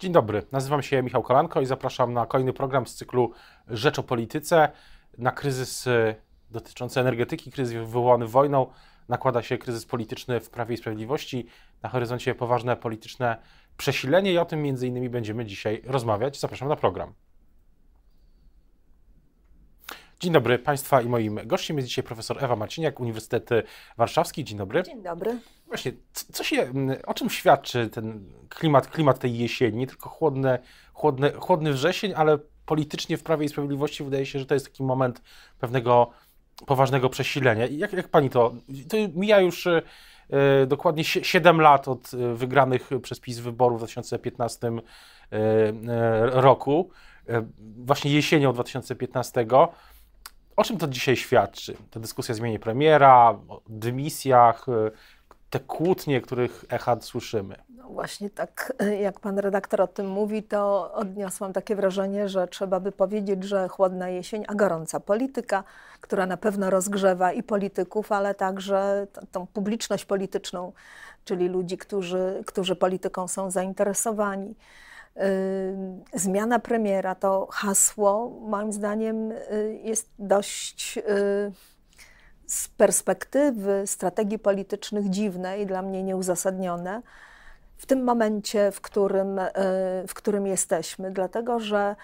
Dzień dobry, nazywam się Michał Kolanko i zapraszam na kolejny program z cyklu Rzecz o Polityce. Na kryzys dotyczący energetyki, kryzys wywołany wojną, nakłada się kryzys polityczny w Prawie i Sprawiedliwości. Na horyzoncie poważne polityczne przesilenie i o tym między innymi będziemy dzisiaj rozmawiać. Zapraszam na program. Dzień dobry Państwa i moim gościem jest dzisiaj profesor Ewa Marciniak, Uniwersytet Warszawski. Dzień dobry. Dzień dobry. Właśnie, co się, o czym świadczy ten klimat, klimat tej jesieni? Nie tylko chłodne, chłodne, chłodny wrzesień, ale politycznie w Prawie i Sprawiedliwości wydaje się, że to jest taki moment pewnego poważnego przesilenia. Jak, jak pani to, to mija już e, dokładnie 7 lat od e, wygranych przez PiS wyborów w 2015 e, roku, właśnie jesienią 2015. O czym to dzisiaj świadczy? Ta dyskusja o zmianie premiera, o dymisjach, te kłótnie, których echa słyszymy. No właśnie tak, jak pan redaktor o tym mówi, to odniosłam takie wrażenie, że trzeba by powiedzieć, że chłodna jesień, a gorąca polityka, która na pewno rozgrzewa i polityków, ale także tą publiczność polityczną, czyli ludzi, którzy, którzy polityką są zainteresowani. Zmiana premiera to hasło, moim zdaniem, yy, jest dość yy, z perspektywy strategii politycznych dziwne i dla mnie nieuzasadnione w tym momencie, w którym, e, w którym jesteśmy, dlatego że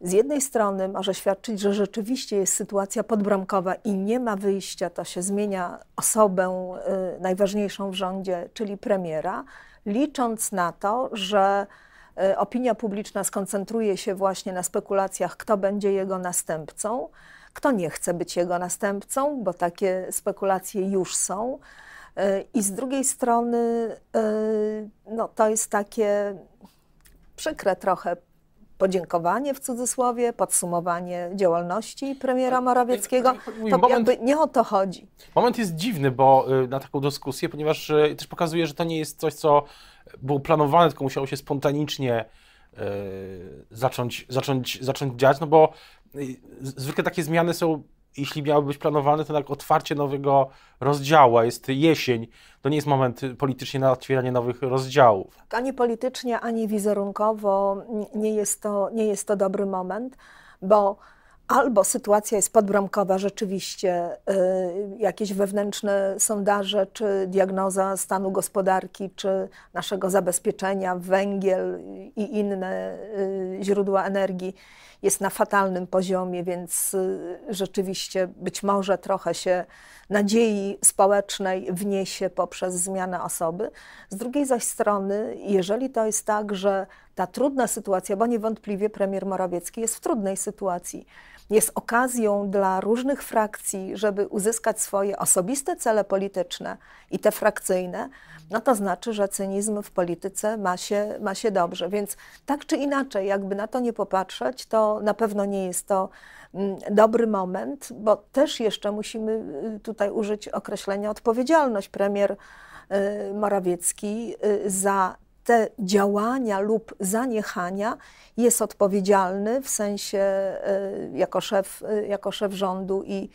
z jednej strony może świadczyć, że rzeczywiście jest sytuacja podbramkowa i nie ma wyjścia, to się zmienia osobę najważniejszą w rządzie, czyli premiera, licząc na to, że opinia publiczna skoncentruje się właśnie na spekulacjach, kto będzie jego następcą kto nie chce być jego następcą, bo takie spekulacje już są. E, I z drugiej strony, e, no, to jest takie przykre trochę podziękowanie w cudzysłowie, podsumowanie działalności premiera Morawieckiego. To moment, nie o to chodzi. Moment jest dziwny, bo y, na taką dyskusję, ponieważ y, też pokazuje, że to nie jest coś, co było planowane, tylko musiało się spontanicznie y, zacząć, zacząć, zacząć dziać, no bo zwykle takie zmiany są, jeśli miały być planowane, to jak otwarcie nowego rozdziału, a jest jesień, to nie jest moment politycznie na otwieranie nowych rozdziałów. Ani politycznie, ani wizerunkowo nie jest to, nie jest to dobry moment, bo albo sytuacja jest podbramkowa, rzeczywiście y, jakieś wewnętrzne sondaże, czy diagnoza stanu gospodarki, czy naszego zabezpieczenia, węgiel i inne y, źródła energii jest na fatalnym poziomie, więc y, rzeczywiście być może trochę się nadziei społecznej wniesie poprzez zmianę osoby. Z drugiej zaś strony, jeżeli to jest tak, że ta trudna sytuacja, bo niewątpliwie premier Morawiecki jest w trudnej sytuacji, jest okazją dla różnych frakcji, żeby uzyskać swoje osobiste cele polityczne i te frakcyjne, no to znaczy, że cynizm w polityce ma się, ma się dobrze. Więc tak czy inaczej, jakby na to nie popatrzeć, to na pewno nie jest to mm, dobry moment, bo też jeszcze musimy y, tutaj użyć określenia odpowiedzialność. Premier y, Morawiecki y, za te działania lub zaniechania jest odpowiedzialny w sensie jako szef, jako szef rządu i,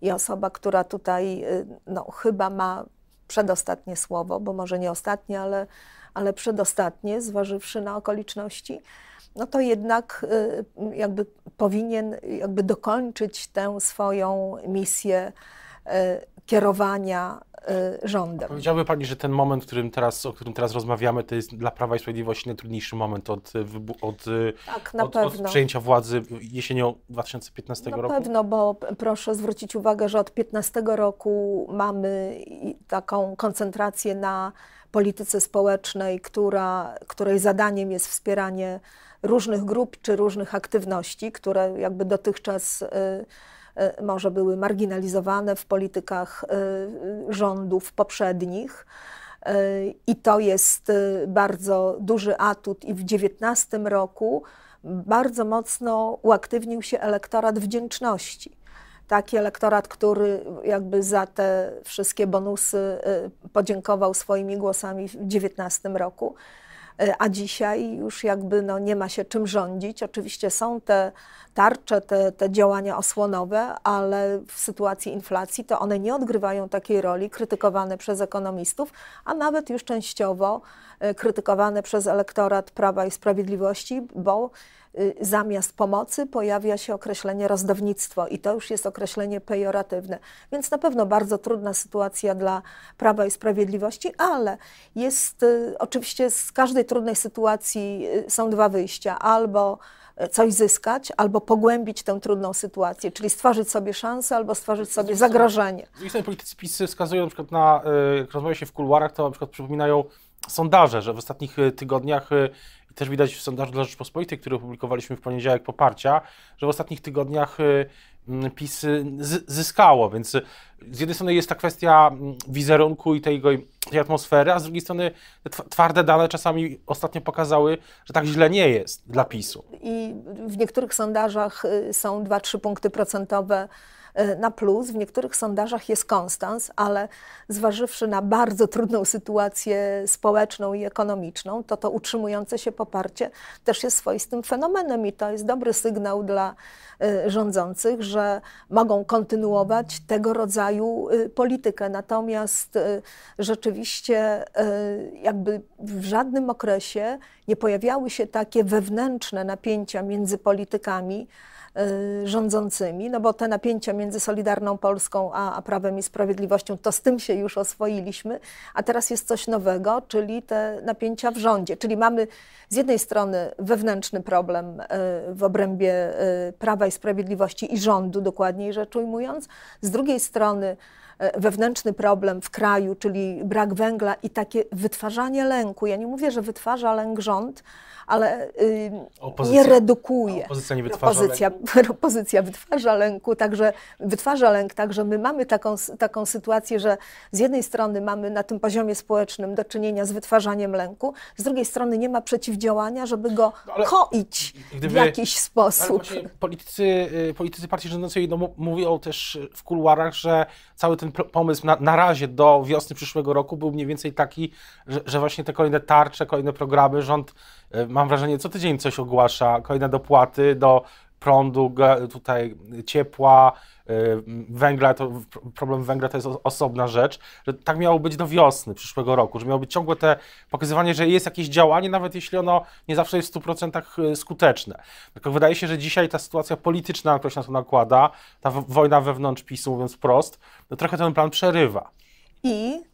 i osoba, która tutaj no, chyba ma przedostatnie słowo, bo może nie ostatnie, ale, ale przedostatnie, zważywszy na okoliczności, no to jednak y, jakby powinien jakby dokończyć tę swoją misję y, kierowania rządem. Powiedziałby Pani, że ten moment, którym teraz, o którym teraz rozmawiamy, to jest dla Prawa i Sprawiedliwości najtrudniejszy moment od, od, tak, od, od przejęcia władzy jesienią 2015 na roku? Na pewno, bo proszę zwrócić uwagę, że od 2015 roku mamy taką koncentrację na polityce społecznej, która, której zadaniem jest wspieranie różnych grup czy różnych aktywności, które jakby dotychczas y, E, może były marginalizowane w politykach e, rządów poprzednich. E, I to jest bardzo duży atut. I w 2019 roku bardzo mocno uaktywnił się elektorat wdzięczności. Taki elektorat, który jakby za te wszystkie bonusy podziękował swoimi głosami w 2019 roku. E, a dzisiaj już jakby no nie ma się czym rządzić. Oczywiście są te tarcze, te, te działania osłonowe, ale w sytuacji inflacji to one nie odgrywają takiej roli, krytykowane przez ekonomistów, a nawet już częściowo krytykowane przez elektorat Prawa i Sprawiedliwości, bo Y, zamiast pomocy pojawia się określenie rozdawnictwo i to już jest określenie pejoratywne. Więc na pewno bardzo trudna sytuacja dla Prawa i Sprawiedliwości, ale jest y, oczywiście z każdej trudnej sytuacji y, są dwa wyjścia. Albo coś zyskać, albo pogłębić tę trudną sytuację, czyli stworzyć sobie szansę, albo stworzyć sobie zagrożenie. Z drugiej strony politycy PiS wskazują na przykład na, jak rozmawia się w kuluarach, to na przykład przypominają sondaże, że w ostatnich tygodniach i też widać w sondażu dla Rzeczpospolitej, który opublikowaliśmy w poniedziałek poparcia, że w ostatnich tygodniach y, mm, PiS zyskało, więc z jednej strony jest ta kwestia mm, wizerunku i tej, tej atmosfery, a z drugiej strony twarde dane czasami ostatnio pokazały, że tak źle nie jest dla PiSu. I w niektórych sondażach y, są 2-3 punkty procentowe na plus. W niektórych sondażach jest konstans, ale zważywszy na bardzo trudną sytuację społeczną i ekonomiczną, to to utrzymujące się poparcie też jest swoistym fenomenem i to jest dobry sygnał dla e, rządzących, że mogą kontynuować tego rodzaju e, politykę. Natomiast rzeczywiście jakby w żadnym okresie nie pojawiały się takie wewnętrzne napięcia między politykami, rządzącymi, no bo te napięcia między Solidarną Polską a, a Prawem i Sprawiedliwością, to z tym się już oswoiliśmy, a teraz jest coś nowego, czyli te napięcia w rządzie. Czyli mamy z jednej strony wewnętrzny problem y, w obrębie y, Prawa i Sprawiedliwości i rządu, dokładniej rzecz ujmując, z drugiej strony wewnętrzny problem w kraju, czyli brak węgla i takie wytwarzanie lęku. Ja nie mówię, że wytwarza lęk rząd, ale nie redukuje. Opozycja nie wytwarza opozycja, lęku? Opozycja wytwarza lęku, także wytwarza lęk, także my mamy taką, taką sytuację, że z jednej strony mamy na tym poziomie społecznym do czynienia z wytwarzaniem lęku, z drugiej strony nie ma przeciwdziałania, żeby go no, ale koić gdyby, w jakiś sposób. politycy, y, politycy partii rządzącej no, mówią też w kuluarach, że cały ten pomysł na, na razie do wiosny przyszłego roku był mniej więcej taki, że, że właśnie te kolejne tarcze, kolejne programy rząd y, mam wrażenie, co tydzień coś ogłasza, kolejne dopłaty do prądu, tutaj ciepła, węgla, to problem węgla to jest osobna rzecz, że tak miało być do wiosny przyszłego roku, że miało być ciągłe te pokazywanie, że jest jakieś działanie, nawet jeśli ono nie zawsze jest w 100% y, skuteczne. Tylko wydaje się, że dzisiaj ta sytuacja polityczna, która się na to nakłada, ta wojna wewnątrz PiSu, mówiąc wprost, no trochę ten plan przerywa. I Y,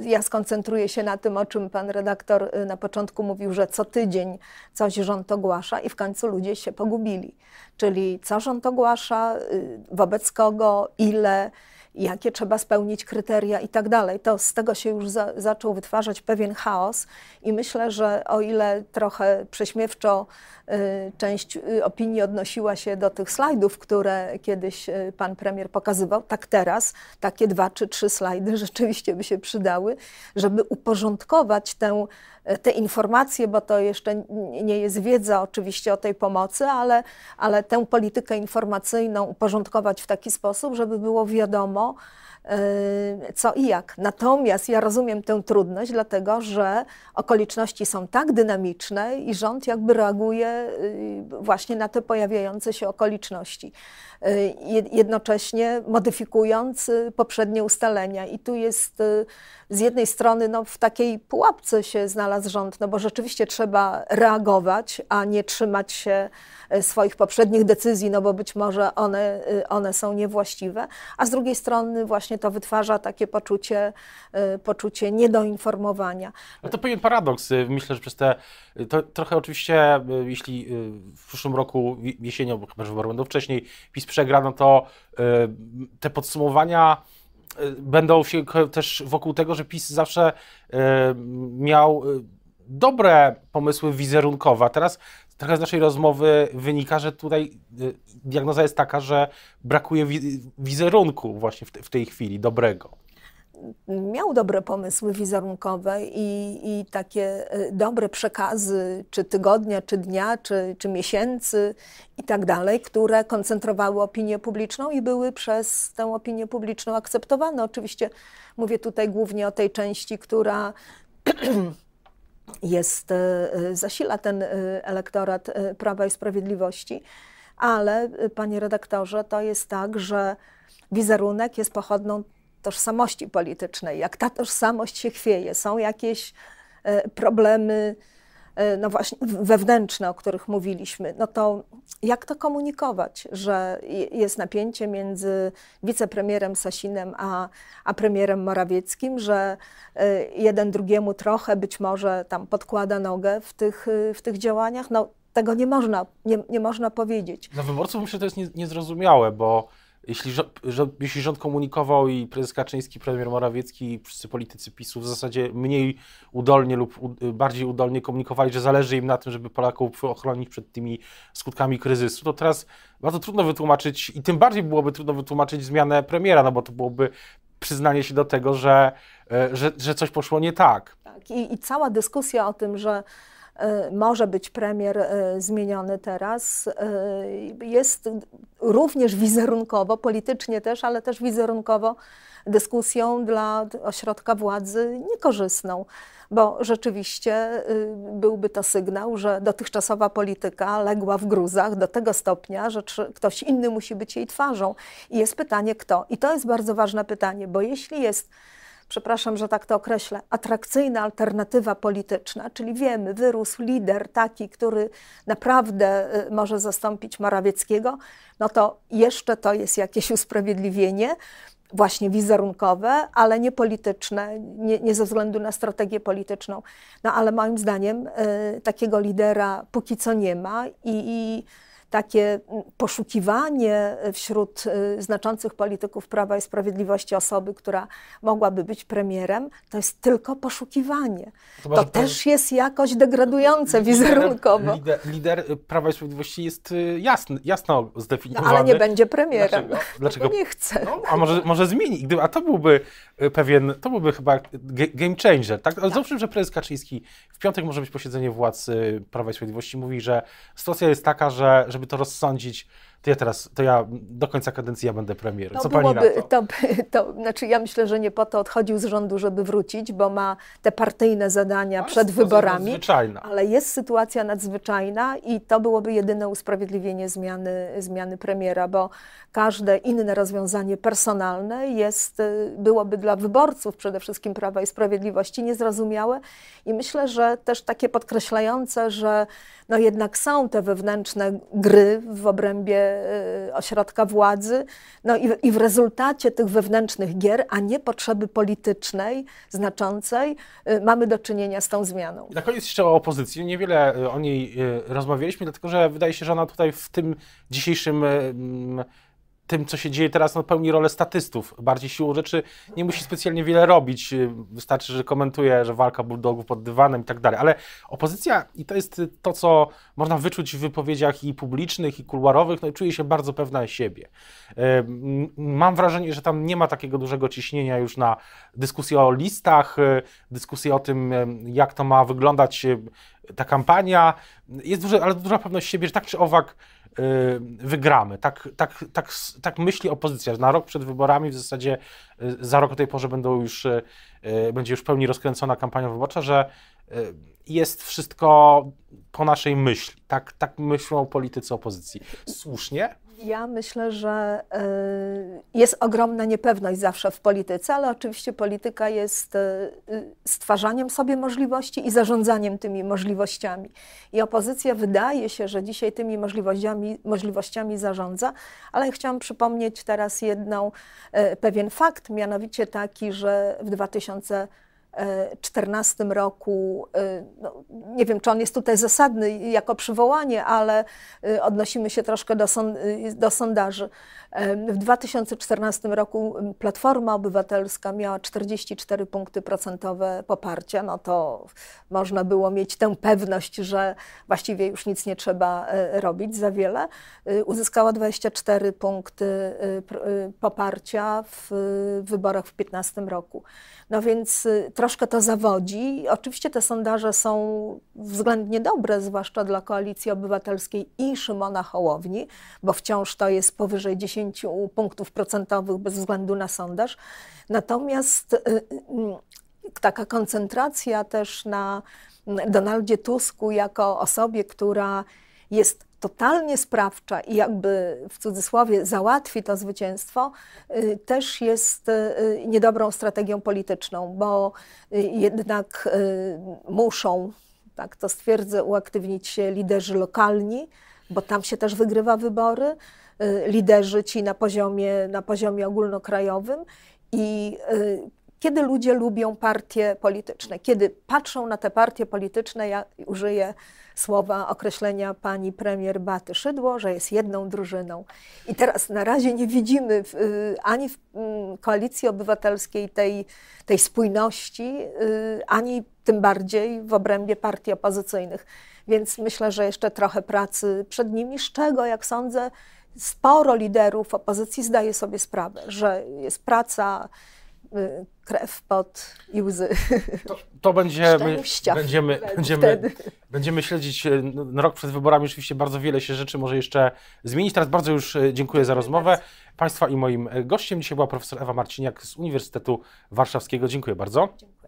ja skoncentruję się na tym, o czym pan redaktor y, na początku mówił, że co tydzień coś rząd ogłasza i w końcu ludzie się pogubili. Czyli co rząd ogłasza, y, wobec kogo, ile, jakie trzeba spełnić kryteria i tak dalej. To z tego się już za, zaczął wytwarzać pewien chaos i myślę, że o ile trochę prześmiewczo y, część y, opinii odnosiła się do tych slajdów, które kiedyś y, pan premier pokazywał, tak teraz takie dwa czy trzy slajdy rzeczywiście by się przydały, żeby uporządkować tę te informacje, bo to jeszcze nie jest wiedza oczywiście o tej pomocy, ale, ale tę politykę informacyjną uporządkować w taki sposób, żeby było wiadomo, co i jak. Natomiast ja rozumiem tę trudność, dlatego że okoliczności są tak dynamiczne i rząd jakby reaguje y, właśnie na te pojawiające się okoliczności. Y, jednocześnie modyfikując y, poprzednie ustalenia. I tu jest y, z jednej strony no, w takiej pułapce się znalazł rząd, no bo rzeczywiście trzeba reagować, a nie trzymać się swoich poprzednich decyzji, no bo być może one, one są niewłaściwe, a z drugiej strony właśnie to wytwarza takie poczucie, poczucie niedoinformowania. No to pewien paradoks. Myślę, że przez te, to trochę oczywiście, jeśli w przyszłym roku jesienią, bo chyba, że wybory będą wcześniej, PiS przegra, no to y, te podsumowania y, będą się też wokół tego, że PiS zawsze y, miał dobre pomysły wizerunkowe. A teraz trochę z naszej rozmowy wynika, że tutaj diagnoza jest taka, że brakuje wizerunku właśnie w tej chwili dobrego miał dobre pomysły wizerunkowe i, i takie e, dobre przekazy, czy tygodnia, czy dnia, czy, czy miesięcy i tak dalej, które koncentrowały opinię publiczną i były przez tę opinię publiczną akceptowane. Oczywiście mówię tutaj głównie o tej części, która jest, e, e, zasila ten elektorat Prawa i Sprawiedliwości, ale panie redaktorze, to jest tak, że wizerunek jest pochodną tożsamości politycznej, jak ta tożsamość się chwieje, są jakieś problemy no właśnie wewnętrzne, o których mówiliśmy, no to jak to komunikować, że jest napięcie między wicepremierem Sasinem a, a premierem Morawieckim, że jeden drugiemu trochę być może tam podkłada nogę w tych, w tych działaniach? No tego nie można, nie, nie można powiedzieć. Dla wyborców myślę, że to jest nie, niezrozumiałe, bo jeśli rząd, jeśli rząd komunikował i prezes Kaczyński, premier Morawiecki i wszyscy politycy PiSu w zasadzie mniej udolnie lub bardziej udolnie komunikowali, że zależy im na tym, żeby Polaków ochronić przed tymi skutkami kryzysu, to teraz bardzo trudno wytłumaczyć i tym bardziej byłoby trudno wytłumaczyć zmianę premiera, no bo to byłoby przyznanie się do tego, że, e, że, że coś poszło nie tak. Tak, i, i cała dyskusja o tym, że może być premier e, zmieniony teraz, e, jest również wizerunkowo, politycznie też, ale też wizerunkowo dyskusją dla ośrodka władzy niekorzystną, bo rzeczywiście byłby to sygnał, że dotychczasowa polityka legła w gruzach do tego stopnia, że ktoś inny musi być jej twarzą. I jest pytanie, kto. I to jest bardzo ważne pytanie, bo jeśli jest przepraszam, że tak to określę, atrakcyjna alternatywa polityczna, czyli wiemy, wyrósł lider taki, który naprawdę y, może zastąpić Morawieckiego, no to jeszcze to jest jakieś usprawiedliwienie właśnie wizerunkowe, ale nie polityczne, nie, nie, ze względu na strategię polityczną. No ale moim zdaniem y, takiego lidera póki co nie ma i, i takie mm, poszukiwanie wśród y, znaczących polityków Prawa i Sprawiedliwości osoby, która mogłaby być premierem, to jest tylko poszukiwanie. To, to też jest jakoś degradujące wizerunkowo. Lider, lider, Prawa i Sprawiedliwości jest jasny, jasno zdefiniowany. No, ale nie będzie premierem. Dlaczego? Dlaczego? nie chce. No, a może, może zmieni. Gdyby, a to byłby pewien, to byłby chyba game changer. Tak? Tak. że prezes Kaczyński w piątek może być posiedzenie władz Prawa i Sprawiedliwości, mówi, że sytuacja jest taka, że żeby to rozsądzić, to ja teraz, to ja do końca kadencji ja będę premierem. Co pani na to? To, to? Znaczy ja myślę, że nie po to odchodził z rządu, żeby wrócić, bo ma te partyjne zadania ale przed wyborami. Nadzwyczajna. Ale jest sytuacja nadzwyczajna i to byłoby jedyne usprawiedliwienie zmiany, zmiany premiera, bo każde inne rozwiązanie personalne jest, y, byłoby dla wyborców przede wszystkim Prawa i Sprawiedliwości niezrozumiałe i myślę, że też takie podkreślające, że no jednak są te wewnętrzne gry w obrębie ośrodka władzy, no i, i w rezultacie tych wewnętrznych gier, a nie potrzeby politycznej znaczącej, y, mamy do czynienia z tą zmianą. I na koniec jeszcze o opozycji. Niewiele o niej rozmawialiśmy, dlatego że wydaje się, że ona tutaj w tym dzisiejszym tym, co się dzieje teraz, no, pełni rolę statystów. Bardziej siłą rzeczy nie musi specjalnie wiele robić. Wystarczy, że komentuje, że walka bulldogów pod dywanem i tak dalej. Ale opozycja, i to jest to, co można wyczuć w wypowiedziach i publicznych, i kuluarowych, no, czuje się bardzo pewna siebie. Mam wrażenie, że tam nie ma takiego dużego ciśnienia już na dyskusję o listach, dyskusję o tym, jak to ma wyglądać ta kampania. Jest duża, ale duża pewność siebie, że tak czy owak Y, wygramy. Tak, tak, tak, tak myśli opozycja, na rok przed wyborami w zasadzie y, za rok o tej porze będą już, y, będzie już w pełni rozkręcona kampania wyborcza, że jest wszystko po naszej myśli. Tak, tak myślą politycy opozycji. Słusznie? Ja myślę, że y, jest ogromna niepewność zawsze w polityce, ale oczywiście polityka jest y, stwarzaniem sobie możliwości i zarządzaniem tymi możliwościami. I opozycja wydaje się, że dzisiaj tymi możliwościami, możliwościami zarządza, ale chciałam przypomnieć teraz jedną, y, pewien fakt, mianowicie taki, że w 2000 2014 roku, y, no, nie wiem, czy on jest tutaj zasadny jako przywołanie, ale y, odnosimy się troszkę do, son, y, do sondaży. W 2014 roku Platforma Obywatelska miała 44 punkty procentowe poparcia, no to można było mieć tę pewność, że właściwie już nic nie trzeba robić za wiele. Uzyskała 24 punkty poparcia w wyborach w 2015 roku. No więc troszkę to zawodzi. Oczywiście te sondaże są względnie dobre, zwłaszcza dla Koalicji Obywatelskiej i Szymona Hołowni, bo wciąż to jest powyżej 10 punktów procentowych bez względu na sondaż. Natomiast y, y, taka koncentracja też na Donaldzie Tusku jako osobie, która jest totalnie sprawcza i jakby w cudzysłowie załatwi to zwycięstwo, y, też jest y, niedobrą strategią polityczną, bo y, jednak muszą, tak to stwierdzę, uaktywnić się liderzy lokalni, bo tam się też wygrywa wybory, liderzy ci na poziomie, na poziomie ogólnokrajowym i kiedy ludzie lubią partie polityczne, kiedy patrzą na te partie polityczne, ja użyję słowa określenia pani premier Baty Szydło, że jest jedną drużyną. I teraz na razie nie widzimy w, y, ani w mm, koalicji obywatelskiej tej, tej spójności, y, ani tym bardziej w obrębie partii opozycyjnych. Więc myślę, że jeszcze trochę pracy przed nimi, z czego, jak sądzę, sporo liderów opozycji zdaje sobie sprawę, że jest praca krew, pot i łzy. To, to będziemy, będziemy, będziemy, będziemy śledzić y, no, rok przed wyborami. Oczywiście bardzo wiele się rzeczy może jeszcze zmienić. Teraz bardzo już y, dziękuję za rozmowę. Państwa i moim gościem dzisiaj była profesor Ewa Marciniak z Uniwersytetu Warszawskiego. Dziękuję bardzo. Dziękuję.